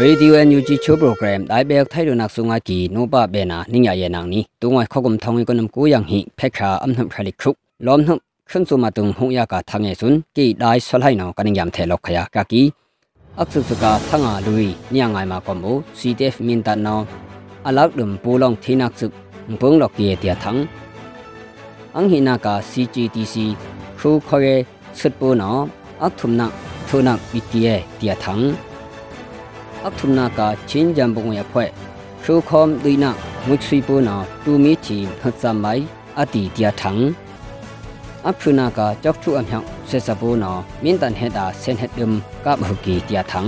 Radio NUG Chu program dai bek thai ronak sunga ki no ba be na ningya ye nang ni tungai khokum thongi konam ko yang hi phekha amnam khali khrup lom hnum khun su ma tung hung ya ka thange sun ki dai solhai no kaning yam the lok khaya ka ki aksu su ka thanga lui nya ngai ma kom bu CTF min ta no alak dum polong thinak su ngpung lok ye tia thang ang hina ka CGTC khu khoye sut pu no ak thum na thunak bitie tia thang အခုနာကချင်းကြံဘုံရဖွဲ့ရှုခုံဒိနာမွိစီပူနာတူမီချီဖတ်စမိုင်အတီတျာထံအခုနာကကြောက်ချူအမြောင်ဆက်စပူနာမင်းတန်ဟက်တာဆင်ဟက်ဒမ်ကဘဟုကီတျာထံ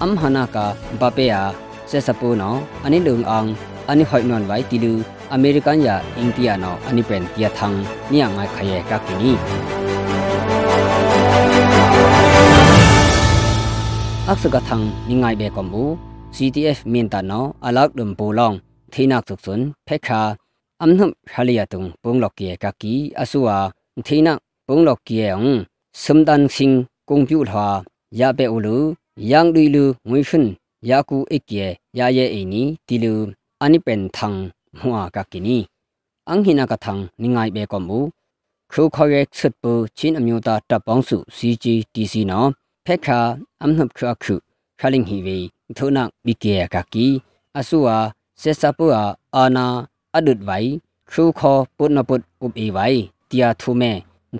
အမ်ဟနာကဘပေယာဆက်စပူနာအနိလုံအောင်အနိဟိုင်နွန်ဝိုင်တီလူအမေရိကန်ယာအိန္ဒိယနော်အနိပန်တျာထံမြန်ငိုင်ခရဲကကီနီอักษกะทังนิงายเบกอมบู CTF มินตานออะลักดุมโปลองทีนักสุกสุนเพคาอัมนุมฮาลิยาตุงปุงลอกเกกากีอสุวาทีนักปุงลอกเกองสมดันสิงกงจุลหายาเปอุลูยังดุยลูงุยชุนยากูอิกเกยาเยเอนีติลูอันนี้เป็นทังหัวกากินีอังหินากะทังนิงายเบกอมบูครูคอยเอ็กซ์สุดปูชินอมยูตาตับปองสุ CGTC นอဖက်ခါအမ်နှပ်ခခုခလင်ဟီဝေထိုနာဘီကေကကီအဆူဝါဆက်စပူအာအာနာအဒုတ်ဝိုင်ခရူခောပုနပုတ်ဥပအေဝိုင်တီယာထုမဲ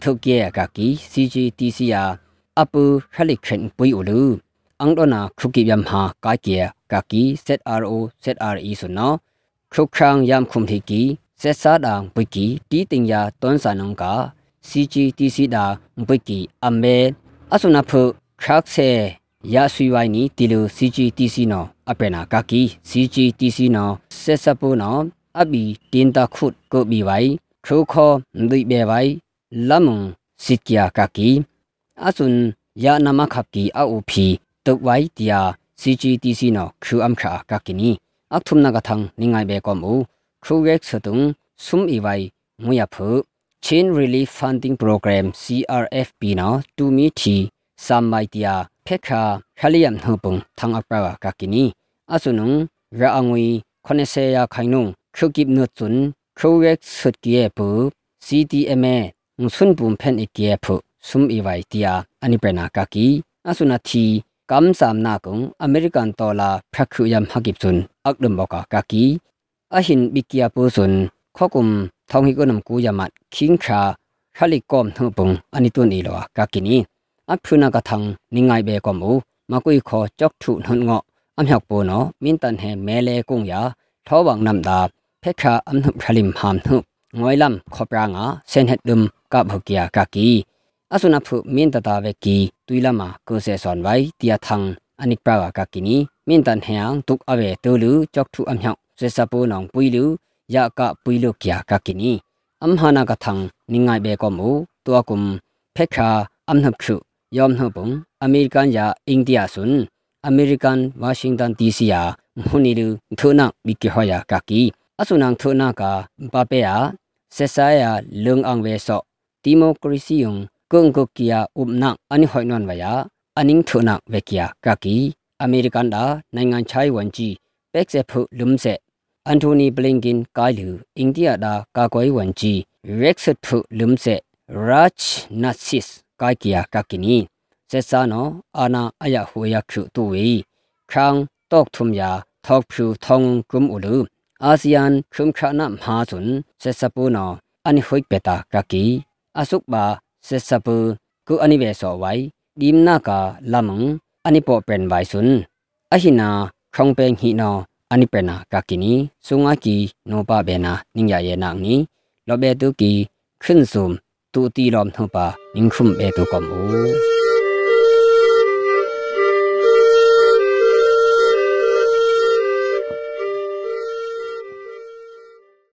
ထုကေကကီ CGTC ယာအပူခလိခန်ပွီအိုလူအန်ဒနာခုကိယမ်ဟာကာကေကကီ ZRO ZRE ဆိုနော်ခုခန်းယမ်ခုမ်တီကီဆက်စာဒံပွီကီတီတင်ယာတွန်းဆန်နုံက CGTC ဒါပွီကီအမဲအဆုနာဖုခရက်ဆေရာဆွေဝိုင်းနီတီလို CGTC နော်အပယ်နာကကီ CGTC နော်ဆက်စပိုးနော်အဘီတင်တာခုတ်ကိုဘီဝိုင်ခိုခေါ်ဒိဘေဝိုင်လမုံစစ်ကီယာကကီအဆွန်ယာနမခပ်ကီအူဖီတုတ်ဝိုင်တီယာ CGTC နော်ခူအမ်ခါကကီနီအခုမနကထန်နိငိုင်ဘေကောမူခူရက်ဆတုံဆုမ်အီဝိုင်ငွေယဖု Chin Relief Funding Program CRFP နော်တူမီတီဆမ်မိုက်တီယာဖက်ခါခလီယမ်နှုပုံထန်အပရာကကီနီအဆုနုံရအငွေ90ရာခိုင်နုံခုကိပနုတ်ကျွန်းခရိုရက်ဆုတ်ကီယေပူ CTMA ငွဆွန်းပုံဖန်အကီယေဖုซุมอีไวเตียอันนี้เป็นอากากีอาสุนาทีกำสามนาคงอเมริกันตอลาพระคุยมฮักิบซุนอักดมบอกากากีอาหินบิกียปูซุนข้อกุมทองฮิกนมกูยามัดคิงคาคาลิกอมเฮปงอันนี้ตุนอีโลกากินีအခုနာကထံနိငိုင်ဘေကမှုမကွိခေါ်ကြောက်ထုနှွန်ငော့အမြောက်ပေါ်နော်မင်းတန်ဟဲမဲလေကုံယာထောဘောင်နမ်ဒါဖေခါအမ်နုဖလိမ်ဟမ်နုငွိုင်လမ်ခေါပရာငါဆန်ဟက်ဒုမ်ကဘုကီယာကကီအဆုနာဖုမင်းတတာဝက်ကီတွီလမကိုဆေဆွန်ဝိုင်တီယာထံအနိကပရာကကီနီမင်းတန်ဟဲန်တုကအဝဲတူလူကြောက်ထုအမြောက်ဆေစပိုးနောင်ပွီလူယာကပွီလုကီယာကကီနီအမ်ဟာနာကထံနိငိုင်ဘေကောမူတွာကုမ်ဖေခါအမ်နုခုยอมหปงอเมริกันยาอินเดียสุนอเมริกันวอชิงตันดีซียามุนิลูทุนักบิกิฮอยากากีအဆုနန်ထုနာကပပေယာဆက်ဆာယာလုံအောင်ဝဲဆော့ဒီမိုကရေစီယုံကုံကုကီယာဥပနာအနိဟွိုင်နွန်ဝယာအနင်းထုနာဝဲကီယာကာကီ အမေရိကန်ဒါနိုင်ငံချိုင်ဝန်ကြီးပက်ဆက်ဖု လုံဆက်အန်တိုနီဘလင်ကင်ကိုင်လူအိန္ဒိယဒါကာကွိုင်ဝန်ကြီးရက်ဆက်ဖုလုံဆက်ရာချ်နတ်စစ်ကိုက်ကီယာကကီနီဆက်ဆာနောအာနာအယဟူယခုတူဝီခန်းတောက်ထုမယာထောက်ဖြူထောင်းကုမ်ဥလူအာဆီယန်ခုမ်ခါနမဟာဇွန်ဆက်စပူနောအနိဟွိပတာကကီအဆုကဘာဆက်စပူကုအနိဝေဆောဝိုင်ဒီမနာကာလမန်အနိပေါပန်ဝိုင်ဇွန်အဟိနာခေါင်ပင်ဟိနောအနိပနာကကီနီဆုငါကီနောပဘေနာနင်းရယေနာနီလောဘေတုကီခွင်းဇုံตูตีลอมทงปานิงคุมเอตุกอมู